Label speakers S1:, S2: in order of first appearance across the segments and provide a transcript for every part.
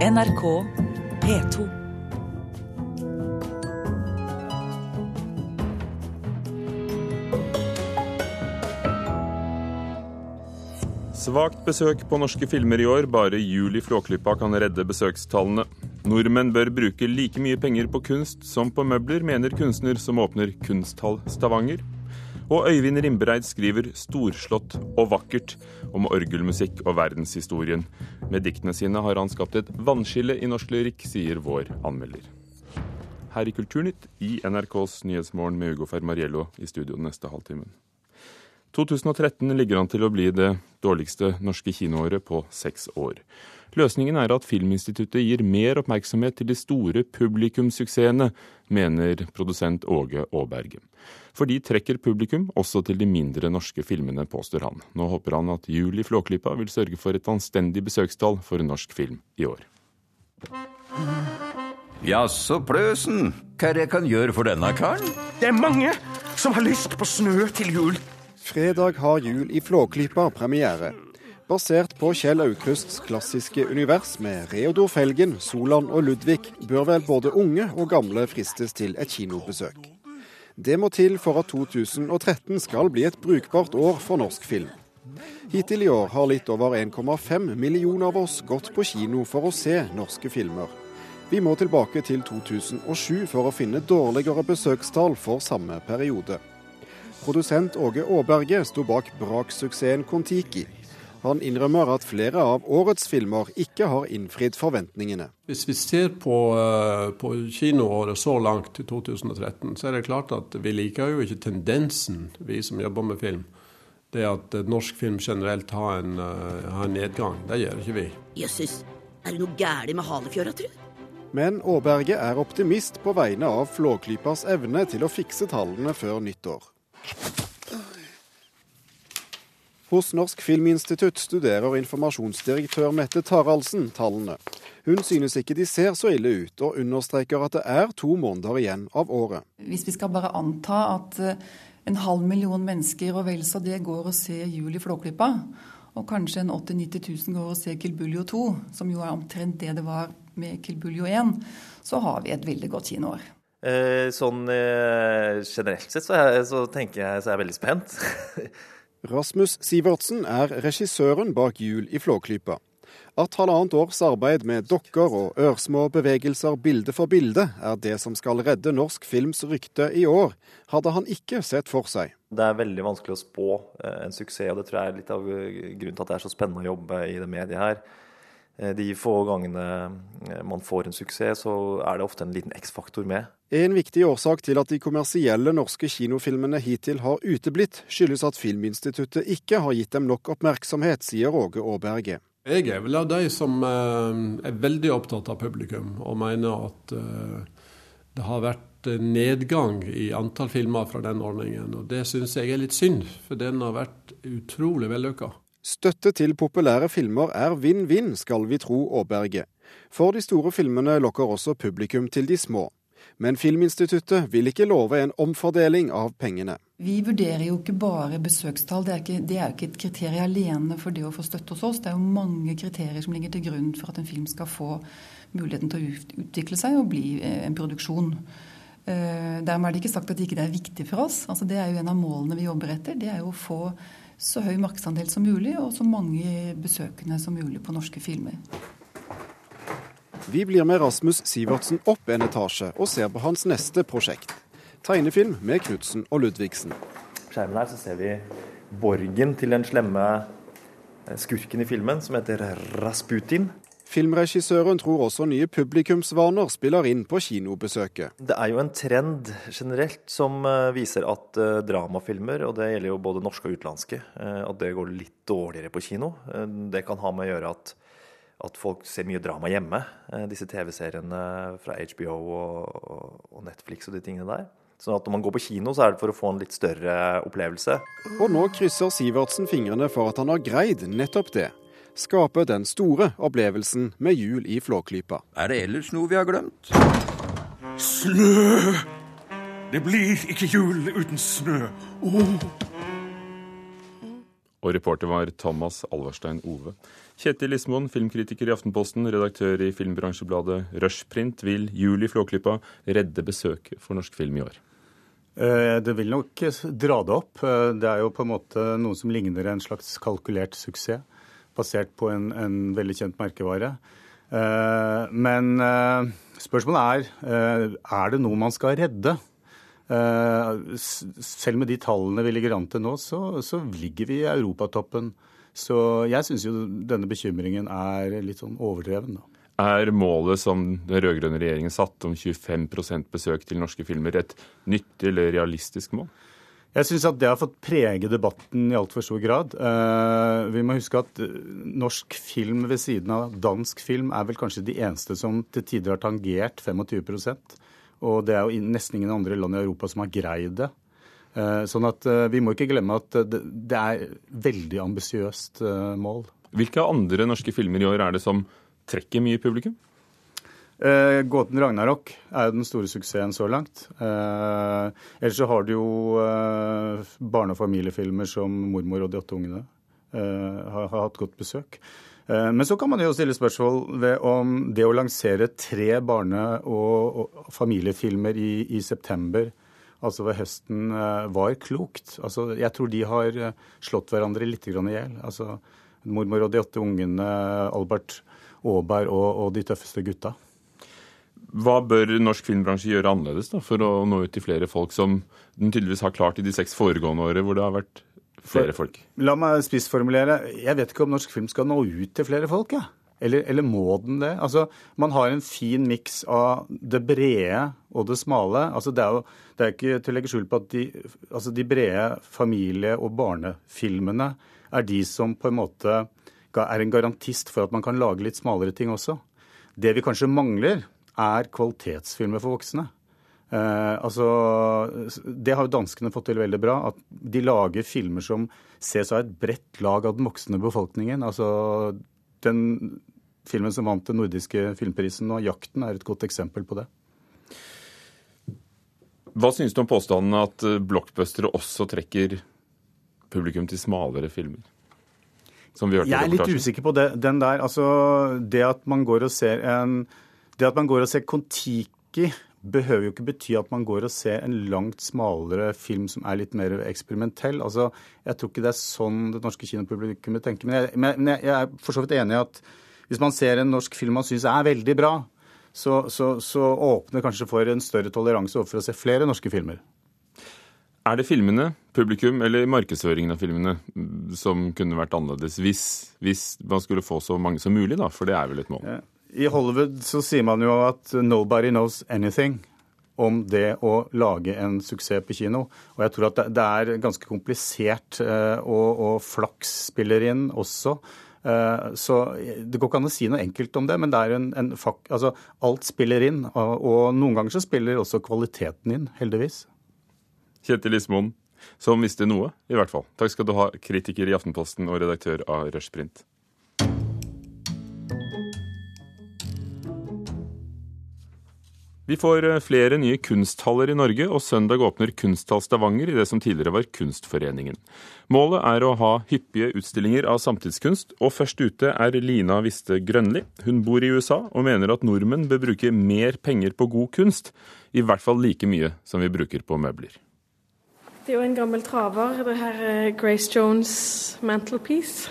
S1: NRK P2.
S2: Svakt besøk på norske filmer i år. Bare jul i Flåklypa kan redde besøkstallene. Nordmenn bør bruke like mye penger på kunst som på møbler, mener kunstner som åpner Kunsthall Stavanger. Og Øyvind Rimbereid skriver storslått og vakkert om orgelmusikk og verdenshistorien. Med diktene sine har han skapt et vannskille i norsk lyrikk, sier vår anmelder. Her i Kulturnytt i NRKs Nyhetsmorgen med Ugo Fermariello i studio den neste halvtimen. 2013 ligger an til å bli det dårligste norske kinoåret på seks år. Løsningen er at Filminstituttet gir mer oppmerksomhet til de store publikumsuksessene, mener produsent Åge Aaberge. For de trekker publikum også til de mindre norske filmene, påstår han. Nå håper han at Jul i Flåklypa vil sørge for et anstendig besøkstall for norsk film i år.
S3: Jaså, Pløsen. Hva er det jeg kan gjøre for denne karen?
S4: Det er mange som har lyst på snø til jul.
S5: Fredag har Jul i Flåklypa premiere. Basert på Kjell Aukrusts klassiske univers med Reodor Felgen, Solan og Ludvig, bør vel både unge og gamle fristes til et kinobesøk. Det må til for at 2013 skal bli et brukbart år for norsk film. Hittil i år har litt over 1,5 millioner av oss gått på kino for å se norske filmer. Vi må tilbake til 2007 for å finne dårligere besøkstall for samme periode. Produsent Åge Aaberge sto bak braksuksessen Kon-Tiki. Han innrømmer at flere av årets filmer ikke har innfridd forventningene.
S6: Hvis vi ser på, eh, på kinoåret så langt til 2013, så er det klart at vi liker jo ikke tendensen, vi som jobber med film. Det at norsk film generelt har en, uh, har en nedgang. Det gjør ikke vi.
S7: Jøsses, er det noe galt med Halefjøra, tru?
S5: Men Aaberge er optimist på vegne av Flåklypas evne til å fikse tallene før nyttår. Hos Norsk Filminstitutt studerer informasjonsdirektør Mette Taraldsen tallene. Hun synes ikke de ser så ille ut, og understreker at det er to måneder igjen av året.
S8: Hvis vi skal bare anta at eh, en halv million mennesker og vel så det går og ser Jul i Flåklypa, og kanskje en 80 000-90 000 går og ser Kilbuljo 2, som jo er omtrent det det var med Kilbuljo 1, så har vi et veldig godt kinoår.
S9: Eh, sånn eh, generelt sett så, jeg, så, tenker jeg så er jeg veldig spent.
S5: Rasmus Sivertsen er regissøren bak Jul i Flåklypa. At halvannet års arbeid med dokker og ørsmå bevegelser bilde for bilde er det som skal redde norsk films rykte i år, hadde han ikke sett for seg.
S9: Det er veldig vanskelig å spå eh, en suksess, og det tror jeg er litt av grunnen til at det er så spennende å jobbe i det mediet her. Eh, de få gangene eh, man får en suksess, så er det ofte en liten X-faktor med.
S5: En viktig årsak til at de kommersielle norske kinofilmene hittil har uteblitt, skyldes at Filminstituttet ikke har gitt dem nok oppmerksomhet, sier Åge Aaberge.
S6: Jeg er vel av de som eh, er veldig opptatt av publikum, og mener at det har vært nedgang i antall filmer fra den ordningen. Og det syns jeg er litt synd, for den har vært utrolig vellykka.
S5: Støtte til populære filmer er vinn-vinn, skal vi tro Aaberge. For de store filmene lokker også publikum til de små. Men Filminstituttet vil ikke love en omfordeling av pengene.
S8: Vi vurderer jo ikke bare besøkstall. Det er, ikke, det er jo ikke et kriterium alene for det å få støtte hos oss. Det er jo mange kriterier som ligger til grunn for at en film skal få muligheten til å utvikle seg og bli eh, en produksjon. Eh, dermed er det ikke sagt at det ikke er viktig for oss. Altså, det er jo en av målene vi jobber etter. Det er jo å få så høy markedsandel som mulig og så mange besøkende som mulig på norske filmer.
S5: Vi blir med Rasmus Sivertsen opp en etasje og ser på hans neste prosjekt. Tegnefilm med Knutsen og Ludvigsen.
S9: På skjermen her så ser vi borgen til den slemme skurken i filmen, som heter Rasputin.
S5: Filmregissøren tror også nye publikumsvaner spiller inn på kinobesøket.
S9: Det er jo en trend generelt som eh, viser at uh, dramafilmer, og det gjelder jo både norske og utenlandske, at det går litt dårligere på kino. Det kan ha med å gjøre at, at folk ser mye drama hjemme. disse TV-seriene fra HBO og, og, Netflix og de tingene der. Så at når man går på kino, så er det for å få en litt større opplevelse.
S5: Og nå krysser Sivertsen fingrene for at han har greid nettopp det skape den store opplevelsen med jul i Flåklypa.
S3: Er det ellers noe vi har glemt?
S4: Snø! Det blir ikke jul uten snø. Oh.
S2: Og reporter var Thomas Alverstein Ove. Kjetil Lismoen, filmkritiker i Aftenposten, redaktør i filmbransjebladet Rushprint, vil Juli Flåklypa redde besøket for norsk film i år?
S10: Eh, det vil nok dra det opp. Eh, det er jo på en måte noe som ligner en slags kalkulert suksess, basert på en, en veldig kjent merkevare. Eh, men spørsmålet er er det noe man skal redde. Selv med de tallene vi ligger an til nå, så, så ligger vi i europatoppen. Så jeg syns jo denne bekymringen er litt sånn overdreven. da.
S2: Er målet som den rød-grønne regjeringen satte om 25% besøk til norske filmer, et nyttig eller realistisk mål?
S10: Jeg syns at det har fått prege debatten i altfor stor grad. Uh, vi må huske at eh, norsk film ved siden av dansk film er vel kanskje de eneste som til tider har tangert 25% Og det er jo nesten ingen andre land i Europa som har greid det. Uh, sånn at uh, vi må ikke glemme at det, er veldig ambisiøst mål.
S2: Hvilke andre norske filmer i år er det som trekker mye publikum?
S10: Eh, Gåten Ragnarok er jo den store suksessen så langt. Eh, ellers så har du jo eh, barne- og familiefilmer som 'Mormor og de åtte ungene'. Eh, har, har, hatt godt besøk. Eh, men så kan man jo stille spørsmål ved om det å lansere tre barne- og, og familiefilmer i, i, september, altså ved høsten, eh, var klokt. Altså, jeg tror de har slått hverandre litt i hjel. Altså, 'Mormor og de åtte ungene', Albert Aaberg og, og de tøffeste gutta.
S2: Hva bør norsk filmbransje gjøre annerledes da, for å nå ut til flere folk, som den tydeligvis har klart i de seks foregående årene, hvor det har vært flere folk?
S10: La meg spissformulere. Jeg vet ikke om norsk film skal nå ut til flere folk. Ja. Eller, eller, må den det? Altså, Man har en fin miks av det brede og det smale. Altså, det, er jo, det er ikke til å legge skjul på at de, altså, de brede familie- og barnefilmene er de som på en måte er en garantist for at man kan lage litt smalere ting også. Det vi kanskje mangler, er kvalitetsfilmer for voksne. Eh, altså, det har jo danskene fått til veldig bra. At de lager filmer som ses av et bredt lag av den voksne befolkningen. Altså, den filmen som vant den nordiske filmprisen og 'Jakten', er et godt eksempel på det.
S2: Hva synes du om påstanden at blockbustere også trekker publikum til smalere filmer? som vi hørte
S10: Jeg er litt usikker på det, den der. Altså, det at man går og ser en Det at man går og ser Kon-Tiki behøver jo ikke bety at man går og ser en langt smalere film som er litt mer eksperimentell. Altså, Jeg tror ikke det er sånn det norske kinopublikummet tenker. Men jeg, men jeg, er for så vidt enig i at hvis man ser en norsk film man syns er veldig bra, så, så, så åpner kanskje for en større toleranse overfor å se flere norske filmer.
S2: Er det filmene, publikum eller markedsføringen av filmene som kunne vært annerledes hvis, hvis, man skulle få så mange som mulig, da? For det er vel et mål?
S10: I Hollywood så sier man jo at 'nobody knows anything' om det å lage en suksess på kino. Og jeg tror at det er ganske komplisert, eh, og, og flaks spiller inn også. Eh, så Det går ikke an å si noe enkelt om det, men det en, en altså, alt spiller inn. Og noen ganger så spiller også kvaliteten inn, heldigvis.
S2: Kjetil Ismoen, som visste noe, i hvert fall. Takk skal du ha, kritiker i Aftenposten og redaktør av Rushprint. Vi får eh, flere nye kunsthaller i Norge, og søndag åpner Kunsthall Stavanger i det som tidligere var Kunstforeningen. Målet er å ha hyppige utstillinger av samtidskunst, og først ute er Lina Viste Grønli. Hun bor i USA og mener at nordmenn bør bruke mer penger på god kunst, i hvert fall like mye som vi bruker på møbler.
S11: Det er jo en gammel traver, det her er Grace Jones' mantelpiece.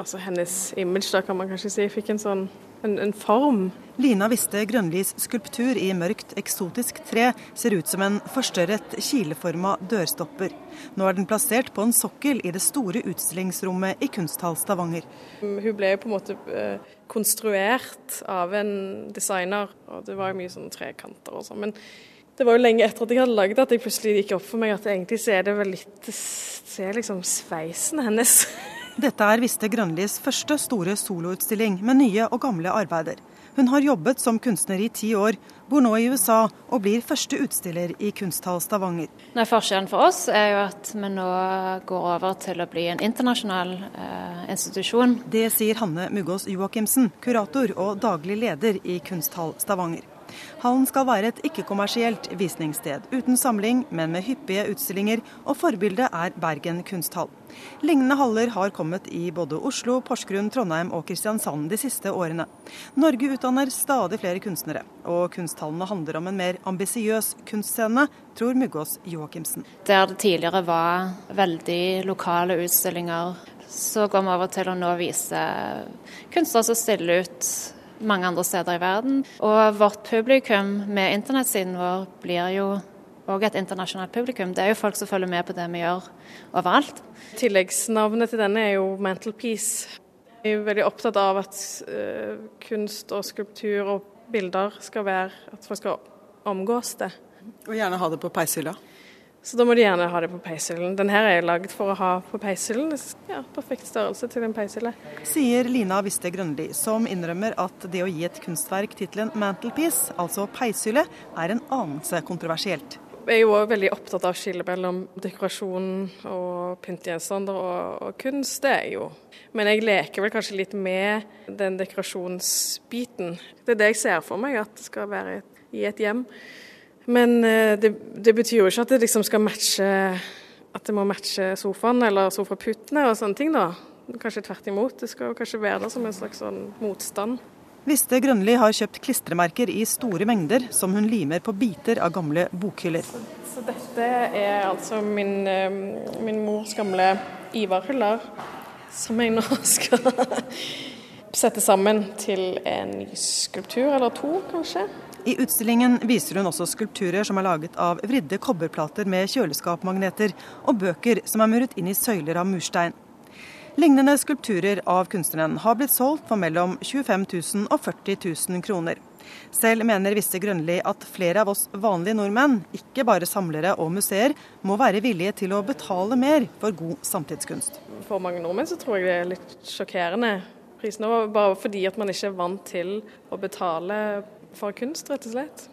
S11: Altså hennes image, da kan man kanskje si, fikk en sånn en, en form.
S12: Lina Viste Grønlis skulptur i mørkt, eksotisk tre ser ut som en forstørret, kileforma dørstopper. Nå er den plassert på en sokkel i det store utstillingsrommet i Kunsthall Stavanger.
S11: Hun ble på en måte eh, konstruert av en designer, og det var mye sånn trekanter og sånn. Men Det var jo lenge etter at jeg hadde laget det at jeg plutselig gikk opp for meg at egentlig så er det vel litt Se liksom sveisen hennes.
S12: Dette er Viste Grønlis første store soloutstilling med nye og gamle arbeider. Hun har jobbet som kunstner i ti år, bor nå i USA og blir første utstiller i Kunsthall Stavanger.
S13: Nei, forskjellen for oss er jo at vi nå går over til å bli en internasjonal eh, institusjon.
S12: Det sier Hanne Muggås Joakimsen, kurator og daglig leder i Kunsthall Stavanger. Hallen skal være et ikke-kommersielt visningssted, uten samling, men med hyppige utstillinger, og forbildet er Bergen kunsthall. Lignende haller har kommet i både Oslo, Porsgrunn, Trondheim og Kristiansand de siste årene. Norge utdanner stadig flere kunstnere, og kunsthallene handler om en mer ambisiøs kunstscene, tror Muggås Joakimsen.
S13: Der det tidligere var veldig lokale utstillinger, så går vi over til å nå vise kunstnere som stiller ut mange andre steder i verden. Og vårt publikum med internettsiden vår blir jo òg et internasjonalt publikum. Det er jo folk som følger med på det vi gjør overalt.
S11: Tilleggsnavnet til denne er jo Mantelpiece. Jeg er veldig opptatt av at uh, kunst og skulptur og bilder skal være At folk skal omgås det.
S12: Og gjerne ha det på peishylla?
S11: Så da må de gjerne ha det på peishyllen. Den her er laget for å ha på peishyllen. Ja, perfekt størrelse til en peishylle.
S12: Sier Lina Viste Grønli, som innrømmer at det å gi et kunstverk tittelen 'mantelpiece', altså peishylle, er en anelse kontroversielt.
S11: Jeg er jo òg veldig opptatt av skillet mellom dekorasjon og pyntegjenstander og, og, kunst. Det er jeg jo. Men jeg leker vel kanskje litt med den dekorasjonsbiten. Det er det jeg ser for meg at det skal være i et hjem. Men eh, det, det betyr jo ikke at det liksom skal matche at det må matche sofaen eller sofaputtene og sånne ting, da. Kanskje tvert imot. Det skal jo kanskje være der som en slags sånn motstand.
S12: Viste Grønli har kjøpt klistremerker i store mengder, som hun limer på biter av gamle bokhyller. Så,
S11: så dette er altså min, eh, min mors gamle Ivar-hyller, som jeg nå skal sette sammen til en ny skulptur, eller to kanskje.
S12: I utstillingen viser hun også skulpturer som er laget av vridde kobberplater med kjøleskapmagneter, og bøker som er muret inn i søyler av murstein. Lignende skulpturer av kunstneren har blitt solgt for mellom 25 000 og 40 000 kroner. Selv mener Visse Grønli at flere av oss vanlige nordmenn, ikke bare samlere og museer, må være villige til å betale mer for god samtidskunst.
S11: For mange nordmenn så tror jeg det er litt sjokkerende prisene, bare fordi at man ikke er vant til å betale for kunst, rett og slett.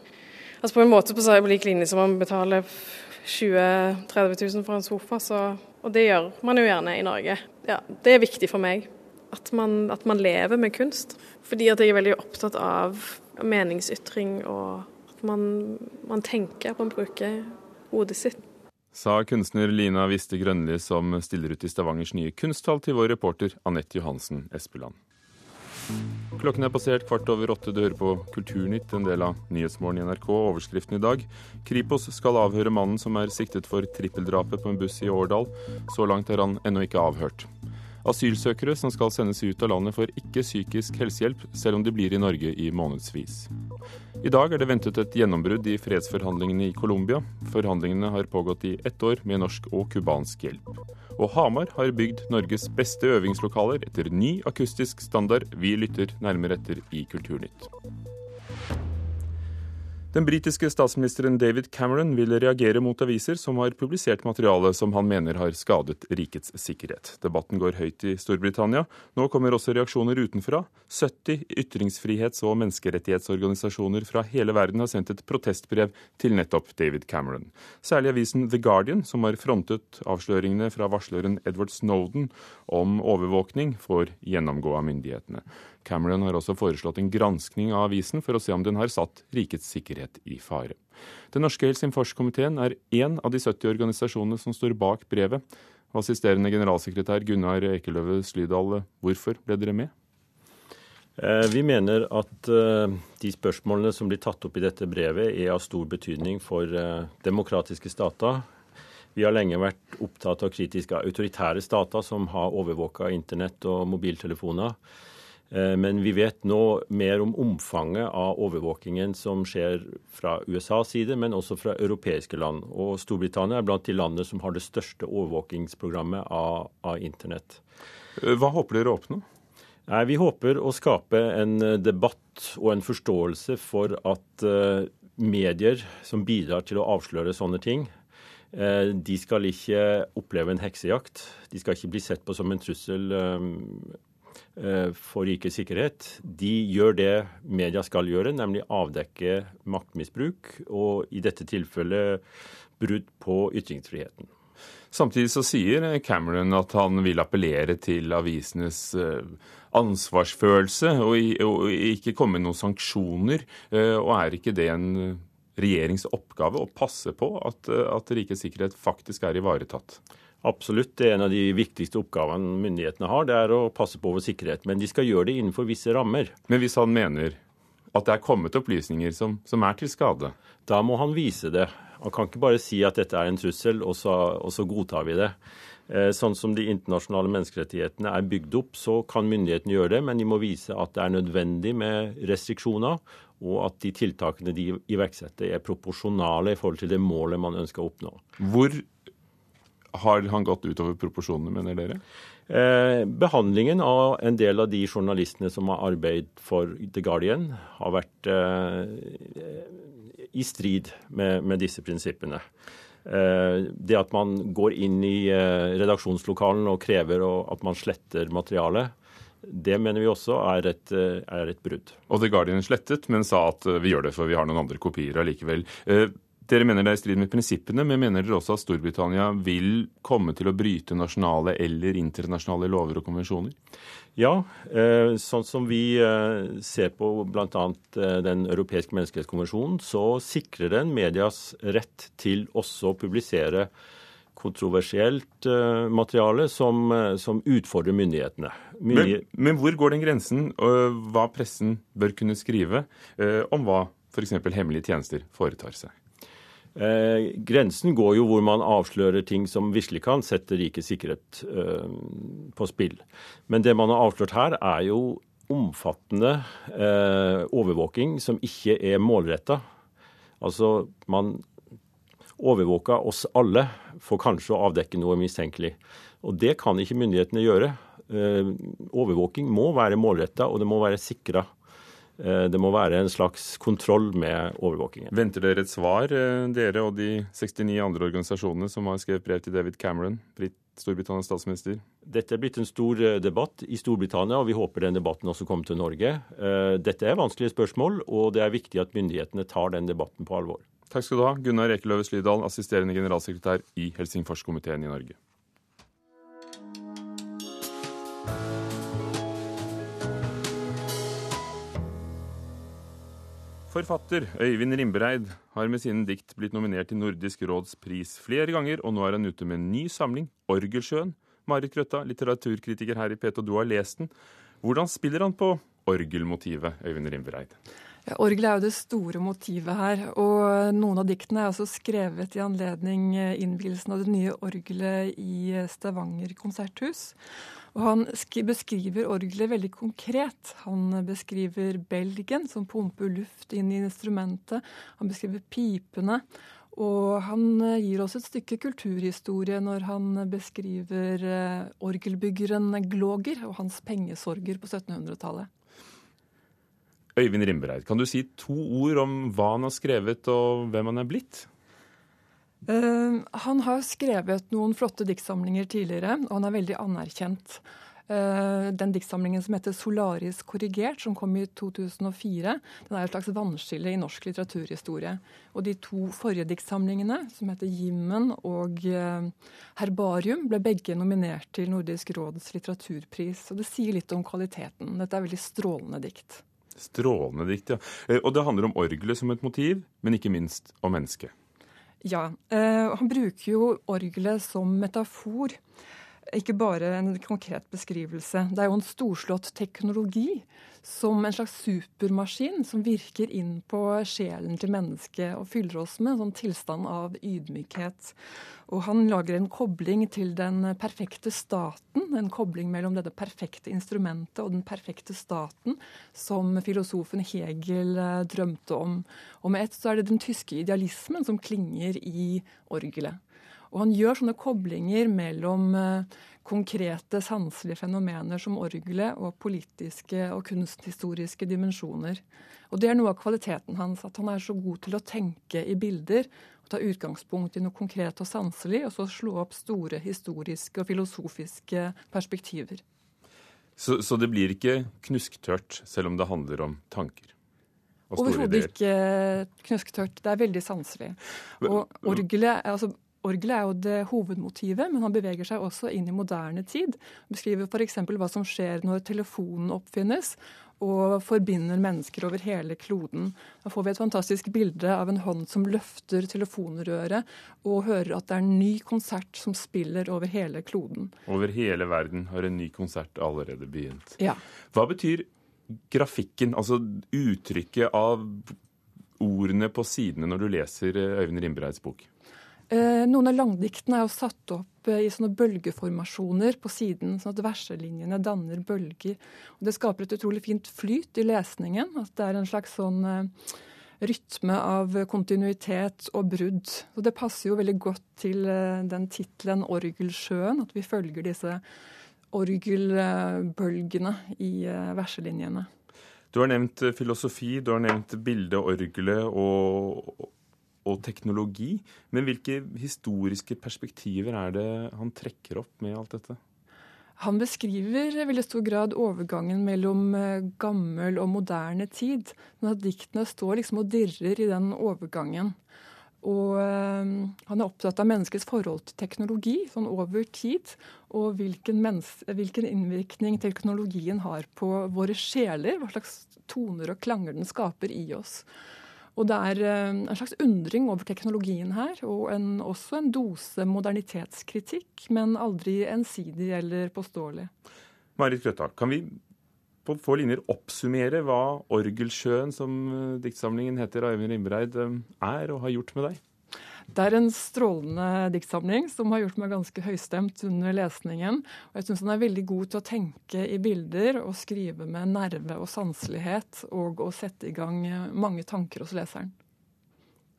S11: Altså På en måte på lik linje som man betaler 20 000-30 000 for en sofa, så, og det gjør man jo gjerne i Norge ja, det er viktig for meg. At man, at man, lever med kunst. Fordi at jeg er veldig opptatt av meningsytring, og at man, man tenker, at man bruker hodet sitt.
S2: Sa kunstner Lina Viste Grønli, som stiller ut i Stavangers nye kunsthall, til vår reporter Anette Johansen Espeland. Klokken er passert kvart over åtte. Du hører på Kulturnytt, en del av Nyhetsmorgen i NRK. Overskriften i dag. Kripos skal avhøre mannen som er siktet for trippeldrapet på en buss i Årdal. Så langt er han ennå ikke avhørt. Asylsøkere som skal sendes ut av landet får ikke psykisk helsehjelp, selv om de blir i Norge i månedsvis. I dag er det ventet et gjennombrudd i fredsforhandlingene i Colombia. Forhandlingene har pågått i ett år med norsk og cubansk hjelp. Og Hamar har bygd Norges beste øvingslokaler etter ny akustisk standard. Vi lytter nærmere etter i Kulturnytt. Den britiske statsministeren David Cameron vil reagere mot aviser som har publisert materiale som han mener har skadet rikets sikkerhet. Debatten går høyt i Storbritannia. Nå kommer også reaksjoner utenfra. 70 ytringsfrihets- og menneskerettighetsorganisasjoner fra hele verden har sendt et protestbrev til nettopp David Cameron. Særlig avisen The Guardian, som har frontet avsløringene fra varsleren Edward Snowden om overvåkning, får gjennomgå av myndighetene. Cameron har også foreslått en granskning av avisen for å se om den har satt rikets sikkerhet i fare. Den norske Helsingforskomiteen er én av de 70 organisasjonene som står bak brevet. Assisterende generalsekretær Gunnar Ekeløve Slydal, hvorfor ble dere med?
S14: Eh, vi mener at eh, de spørsmålene som blir tatt opp i dette brevet, er av stor betydning for eh, demokratiske stater. Vi har lenge vært opptatt av kritiske autoritære stater som har overvåka internett og mobiltelefoner. Eh, men vi vet nå mer om omfanget av overvåkingen som skjer fra USAs side, men også fra europeiske land. Og Storbritannia er blant de landene som har det største overvåkingsprogrammet av, av internett.
S2: Eh, hva håper dere å oppnå?
S14: Nei, vi håper å skape en debatt og en forståelse for at uh, medier som bidrar til å avsløre sånne ting, uh, de skal ikke oppleve en heksejakt. De skal ikke bli sett på som en trussel um, Eh, for rikets sikkerhet, de gjør det media skal gjøre, nemlig avdekke maktmisbruk, og i dette tilfellet brudd på ytringsfriheten.
S2: Samtidig så sier Cameron at han vil appellere til avisenes eh, ansvarsfølelse og ikke komme med noen sanksjoner. Eh, og er ikke det en regjerings oppgave å passe på at, at rikets sikkerhet faktisk er ivaretatt?
S14: Absolutt. Det er en av de viktigste oppgavene myndighetene har. Det er å passe på vår sikkerhet. Men de skal gjøre det innenfor visse rammer.
S2: Men hvis han mener at det er kommet opplysninger som, som er til skade?
S14: Da må han vise det. Han kan ikke bare si at dette er en trussel, og så, og så godtar vi det. Eh, sånn som de internasjonale menneskerettighetene er bygd opp, så kan myndighetene gjøre det, men de må vise at det er nødvendig med restriksjoner, og at de tiltakene de iverksetter er proporsjonale i forhold til det målet man ønsker å oppnå.
S2: Hvor har han gått utover proporsjonene, mener dere?
S14: Eh, behandlingen av en del av de journalistene som har arbeidet for The Guardian, har vært eh, i strid med, med disse prinsippene. Eh, det at man går inn i redaksjonslokalen og krever at man sletter materialet, det mener vi også er et, er et brudd.
S2: Og The Guardian slettet, men sa at vi gjør det for vi har noen andre kopier allikevel. Dere mener det er i strid med prinsippene, men mener dere også at Storbritannia vil komme til å bryte nasjonale eller internasjonale lover og konvensjoner?
S14: Ja, eh, sånn som vi eh, ser på bl.a. Eh, Den europeiske menneskerettskonvensjonen, så sikrer den medias rett til også å publisere kontroversielt materiale som, som utfordrer myndighetene.
S2: Myndighet... Men, men, hvor går den grensen, og hva pressen bør kunne skrive om hva f.eks. hemmelige tjenester foretar seg?
S14: Eh, grensen går jo hvor man avslører ting som virkelig kan sette rikets sikkerhet eh, på spill. Men det man har avslørt her, er jo omfattende eh, overvåking som ikke er målretta. Altså, man overvåker oss alle for kanskje å avdekke noe mistenkelig. Og det kan ikke myndighetene gjøre. Eh, overvåking må være målretta, og det må være sikra. Eh, det må være en slags kontroll med overvåkingen.
S2: Venter dere et svar, eh, dere og de 69 andre organisasjonene som har skrevet brev til David Cameron, Storbritannias statsminister?
S14: Dette er blitt en stor eh, debatt i Storbritannia, og vi håper den debatten også kommer til Norge. Dette er vanskelige spørsmål, og det er viktig at myndighetene tar den debatten på alvor.
S2: Takk skal du ha, Gunnar Ekeløve Slydal, assisterende generalsekretær i Helsingforskomiteen i Norge. Forfatter Øyvind Rimbereid har med sine dikt blitt nominert til Nordisk råds pris flere ganger, og nå er han ute med en ny samling, 'Orgelsjøen'. Marit Grøtta, litteraturkritiker her i P2, du har lest den. Hvordan spiller han på orgelmotivet, Øyvind Rimbereid?
S15: Orgelet er jo det store motivet her. Og noen av diktene er også skrevet i anledning innvielsen av det nye orgelet i Stavanger konserthus. Og han beskriver orgelet veldig konkret. Han beskriver belgen som pumper luft inn i instrumentet. Han beskriver pipene. Og han eh, gir oss et stykke kulturhistorie når han beskriver eh, orgelbyggeren Glåger og hans pengesorger på 1700-tallet.
S2: Øyvind Rimbereid, kan du si to ord om hva han har skrevet og hvem han er blitt?
S15: Uh, han har skrevet noen flotte diktsamlinger tidligere, og han er veldig anerkjent. Uh, den diktsamlingen som heter 'Solaris korrigert', som kom i 2004, den er et slags vannskille i norsk litteraturhistorie. Og de to forrige diktsamlingene, som heter 'Jimmen' og uh, 'Herbarium', ble begge nominert til Nordisk råds litteraturpris. Og det sier litt om kvaliteten. Dette er veldig strålende dikt.
S2: Strålende dikt, ja. Og det handler om orgelet som et motiv, men ikke minst om mennesket.
S15: Ja. Eh, han bruker jo orgelet som metafor. Ikke bare en konkret beskrivelse. Det er jo en storslått teknologi som en slags supermaskin som virker inn på sjelen til mennesket og fyller oss med en sånn tilstand av ydmykhet. Og han lager en kobling til den perfekte staten, en kobling mellom dette perfekte instrumentet og den perfekte staten, som filosofen Hegel eh, drømte om. Og med ett så er det den tyske idealismen som klinger i orgelet. Og han gjør sånne koblinger mellom eh, konkrete sanselige fenomener som orgelet og politiske og kunsthistoriske dimensjoner. Og det er noe av kvaliteten hans, at han er så god til å tenke i bilder. Ta utgangspunkt i noe konkret og sanselig, og så slå opp store historiske og filosofiske perspektiver.
S2: Så, så det blir ikke knusktørt, selv om det handler om tanker?
S15: Overhodet ikke knusktørt. Det er veldig sanselig. Og orgelet altså orgelet er jo det hovedmotivet, men han beveger seg også inn i moderne tid. Beskriver f.eks. hva som skjer når telefonen oppfinnes og forbinder mennesker over hele kloden. Da får vi et fantastisk bilde av en hånd som løfter telefonrøret, og hører at det er en ny konsert som spiller over hele kloden.
S2: Over hele verden har en ny konsert allerede begynt.
S15: Ja.
S2: Hva betyr grafikken, altså uttrykket av ordene på sidene når du leser eh, Øyvind Rimbreids bok?
S15: Eh, noen av langdiktene er jo satt opp eh, i sånne bølgeformasjoner på siden, sånn at verselinjene danner bølger. Og det skaper et utrolig fint flyt i lesningen. At det er en slags sånn eh, rytme av kontinuitet og brudd. Og det passer jo veldig godt til den tittelen 'Orgelsjøen', at vi følger disse orgelbølgene i verselinjene.
S2: Du har nevnt filosofi, du har nevnt bildet, orgelet og og teknologi. Men hvilke historiske perspektiver er det han trekker opp med alt dette?
S15: Han beskriver i veldig stor grad overgangen mellom eh, gammel og moderne tid. Men at diktene står liksom og dirrer i den overgangen. Og øh, han er opptatt av menneskets forhold til teknologi sånn over tid. Og hvilken, hvilken, innvirkning teknologien har på våre sjeler. Hva slags toner og klanger den skaper i oss. Og det er eh, en slags undring over teknologien her, og en, også en dose modernitetskritikk, men aldri ensidig eller påståelig.
S2: Marit Grøtta, kan vi på få linjer oppsummere hva 'Orgelsjøen', som eh, diktsamlingen heter av Øyvind Rimreid, eh, er og har gjort med deg?
S15: Det er en strålende diktsamling som har gjort meg ganske høystemt under lesningen. Og jeg syns han er veldig god til å tenke i bilder og skrive med nerve og sanselighet, og å sette i gang mange tanker hos leseren.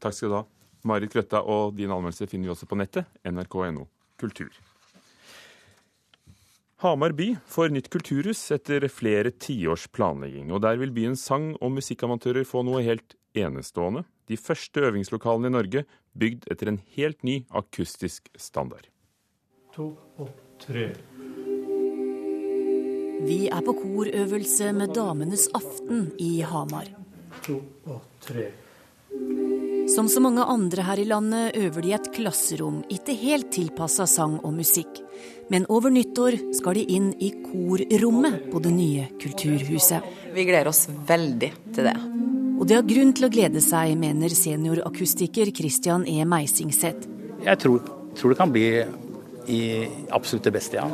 S2: Takk skal du ha. Marit Grøtta, og din anmeldelse finner vi også på nettet, nrk.no kultur. Hamar by får nytt kulturhus etter flere tiårs planlegging. og Der vil byens sang- og musikkamatører få noe helt enestående. De første øvingslokalene i Norge bygd etter en helt ny akustisk standard.
S16: To og tre.
S17: Vi er på korøvelse med Damenes aften i Hamar.
S16: To og tre.
S17: Som så mange andre her i landet øver de i et klasserom, ikke helt tilpassa sang og musikk. Men over nyttår skal de inn i korrommet på det nye kulturhuset.
S18: Vi gleder oss veldig til det.
S17: Og det har grunn til å glede seg, mener seniorakustiker Christian E. Meisingseth.
S19: Jeg tror, tror, det kan bli i absolutt det beste, ja.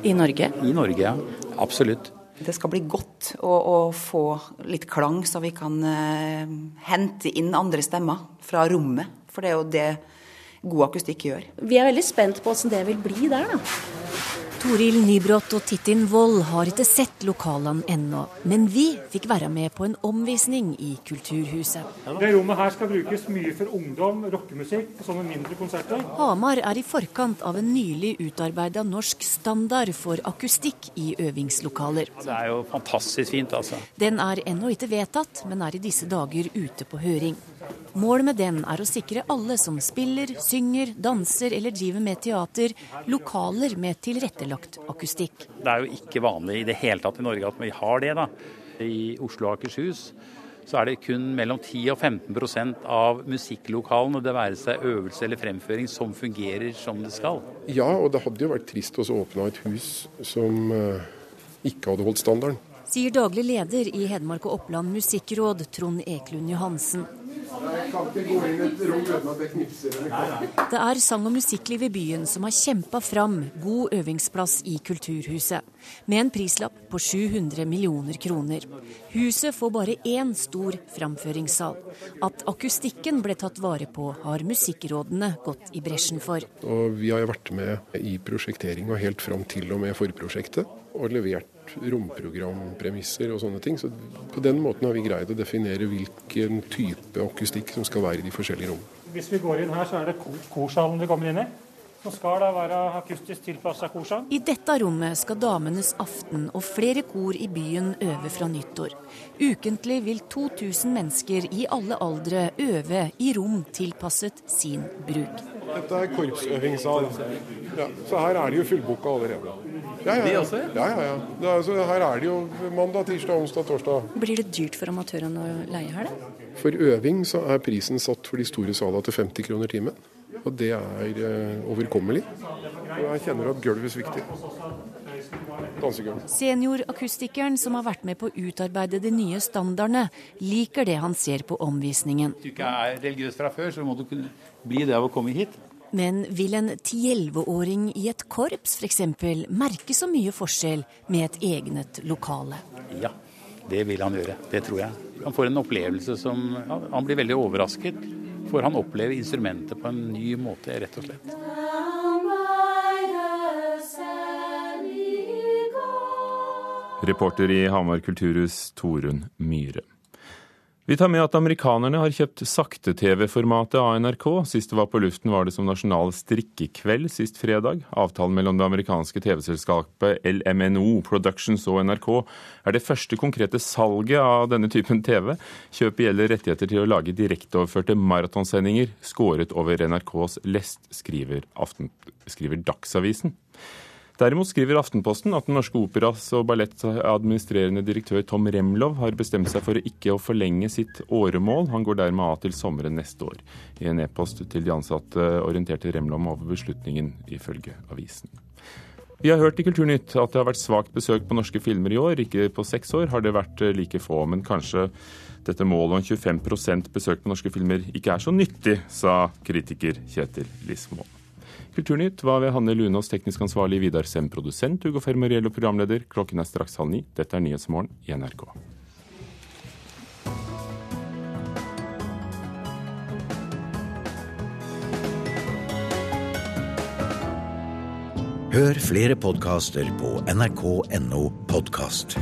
S18: I Norge?
S19: I Norge, ja. Absolutt.
S18: Det skal bli godt å, å få litt klang, så vi kan eh, hente inn andre stemmer fra rommet. For det er jo det god akustikk gjør.
S20: Vi er veldig spent på åssen det vil bli der, da.
S17: Toril Nybrott og Tittin Wold har ikke sett lokalene ennå, men vi fikk være med på en omvisning i Kulturhuset.
S16: Det rommet her skal brukes mye for ungdom, rockemusikk og sånne mindre konserter.
S17: Hamar er i forkant av en nylig utarbeida norsk standard for akustikk i øvingslokaler.
S19: Det er jo fantastisk fint, altså.
S17: Den er ennå ikke vedtatt, men er i disse dager ute på høring. Målet med den er å sikre alle som spiller, synger, danser eller driver med teater, lokaler med tilrettelagt akustikk.
S19: Det er jo ikke vanlig i det hele tatt i Norge at vi har det. da. I Oslo og Akershus så er det kun mellom 10 og 15 av musikklokalene, det være seg øvelse eller fremføring, som fungerer som det skal.
S21: Ja, og det hadde jo vært trist å åpne et hus som eh, ikke hadde holdt standarden.
S17: Sier daglig leder i Hedmark og Oppland musikkråd, Trond Eklund Johansen. Det er sang- og musikkliv i byen som har kjempa fram god øvingsplass i Kulturhuset, med en prislapp på 700 millioner kroner. Huset får bare én stor framføringssal. At akustikken ble tatt vare på, har musikkrådene gått i bresjen for.
S21: Og vi har vært med i prosjekteringa helt fram til og med forprosjektet, og levert romprogrampremisser og sånne ting. Så på den måten har vi greid å definere hvilken type akustikk som skal være i de forskjellige rommene.
S16: Hvis vi går inn her, så er det korsalen vi kommer inn i. Så skal det være akustisk tilpassa korsang.
S17: I dette rommet skal Damenes aften og flere kor i byen øve fra nyttår. Ukentlig vil 2000 mennesker i alle aldre øve i rom tilpasset sin bruk.
S21: Dette er korpsøvingssal. Ja, så her er det jo fullboka allerede. Ja, ja, ja. ja, ja, ja. Er, altså, her er det jo mandag, tirsdag, onsdag, torsdag.
S20: Blir det dyrt for amatørene å leie her, da?
S21: For øving så er prisen satt for de store salene til 50 kroner timen. Og det er eh, overkommelig. Og jeg kjenner at gulvet svikter.
S17: Seniorakustikeren som har vært med på å utarbeide de nye standardene, liker det han ser på omvisningen.
S19: Hvis du ikke er religiøs fra før, så må du kunne bli det av å komme hit.
S17: Men vil en 10-11-åring i et korps f.eks. merke så mye forskjell med et egnet lokale?
S19: Ja, det vil han gjøre. Det tror jeg. Han får en opplevelse som ja, Han blir veldig overrasket. For han opplever instrumentet på en ny måte, rett og slett.
S2: Reporter i Hamar kulturhus, Torunn Myhre. Vi tar med at amerikanerne har kjøpt sakte-TV-formatet av NRK. Sist det var på luften var det som nasjonal strikkekveld sist fredag. Avtalen mellom det amerikanske TV-selskapet LMNO Productions og NRK er det første konkrete salget av denne typen TV. Kjøpet gjelder rettigheter til å lage direkteoverførte maratonsendinger skåret over NRKs lest, skriver, skriver Dagsavisen. Derimot skriver Aftenposten at Den Norske Operas og Balletts administrerende direktør Tom Remlov har bestemt seg for å ikke å forlenge sitt åremål. Han går dermed av til sommeren neste år. I en e-post til de ansatte orienterte Remlov over beslutningen, ifølge avisen. Vi har hørt i Kulturnytt at det har vært svakt besøk på norske filmer i år. Ikke på seks år har det vært like få, men kanskje dette målet om 25% besøk på norske filmer ikke er så nyttig, sa kritiker Kjetil Lismo. Kulturnytt var ved Hanne Lunås, teknisk ansvarlig, Vidar Sem, produsent, Ugo Fermariello, programleder. Klokken er straks halv ni. Dette er Nyhetsmorgen i NRK.
S22: Hør flere podkaster på nrk.no podkast.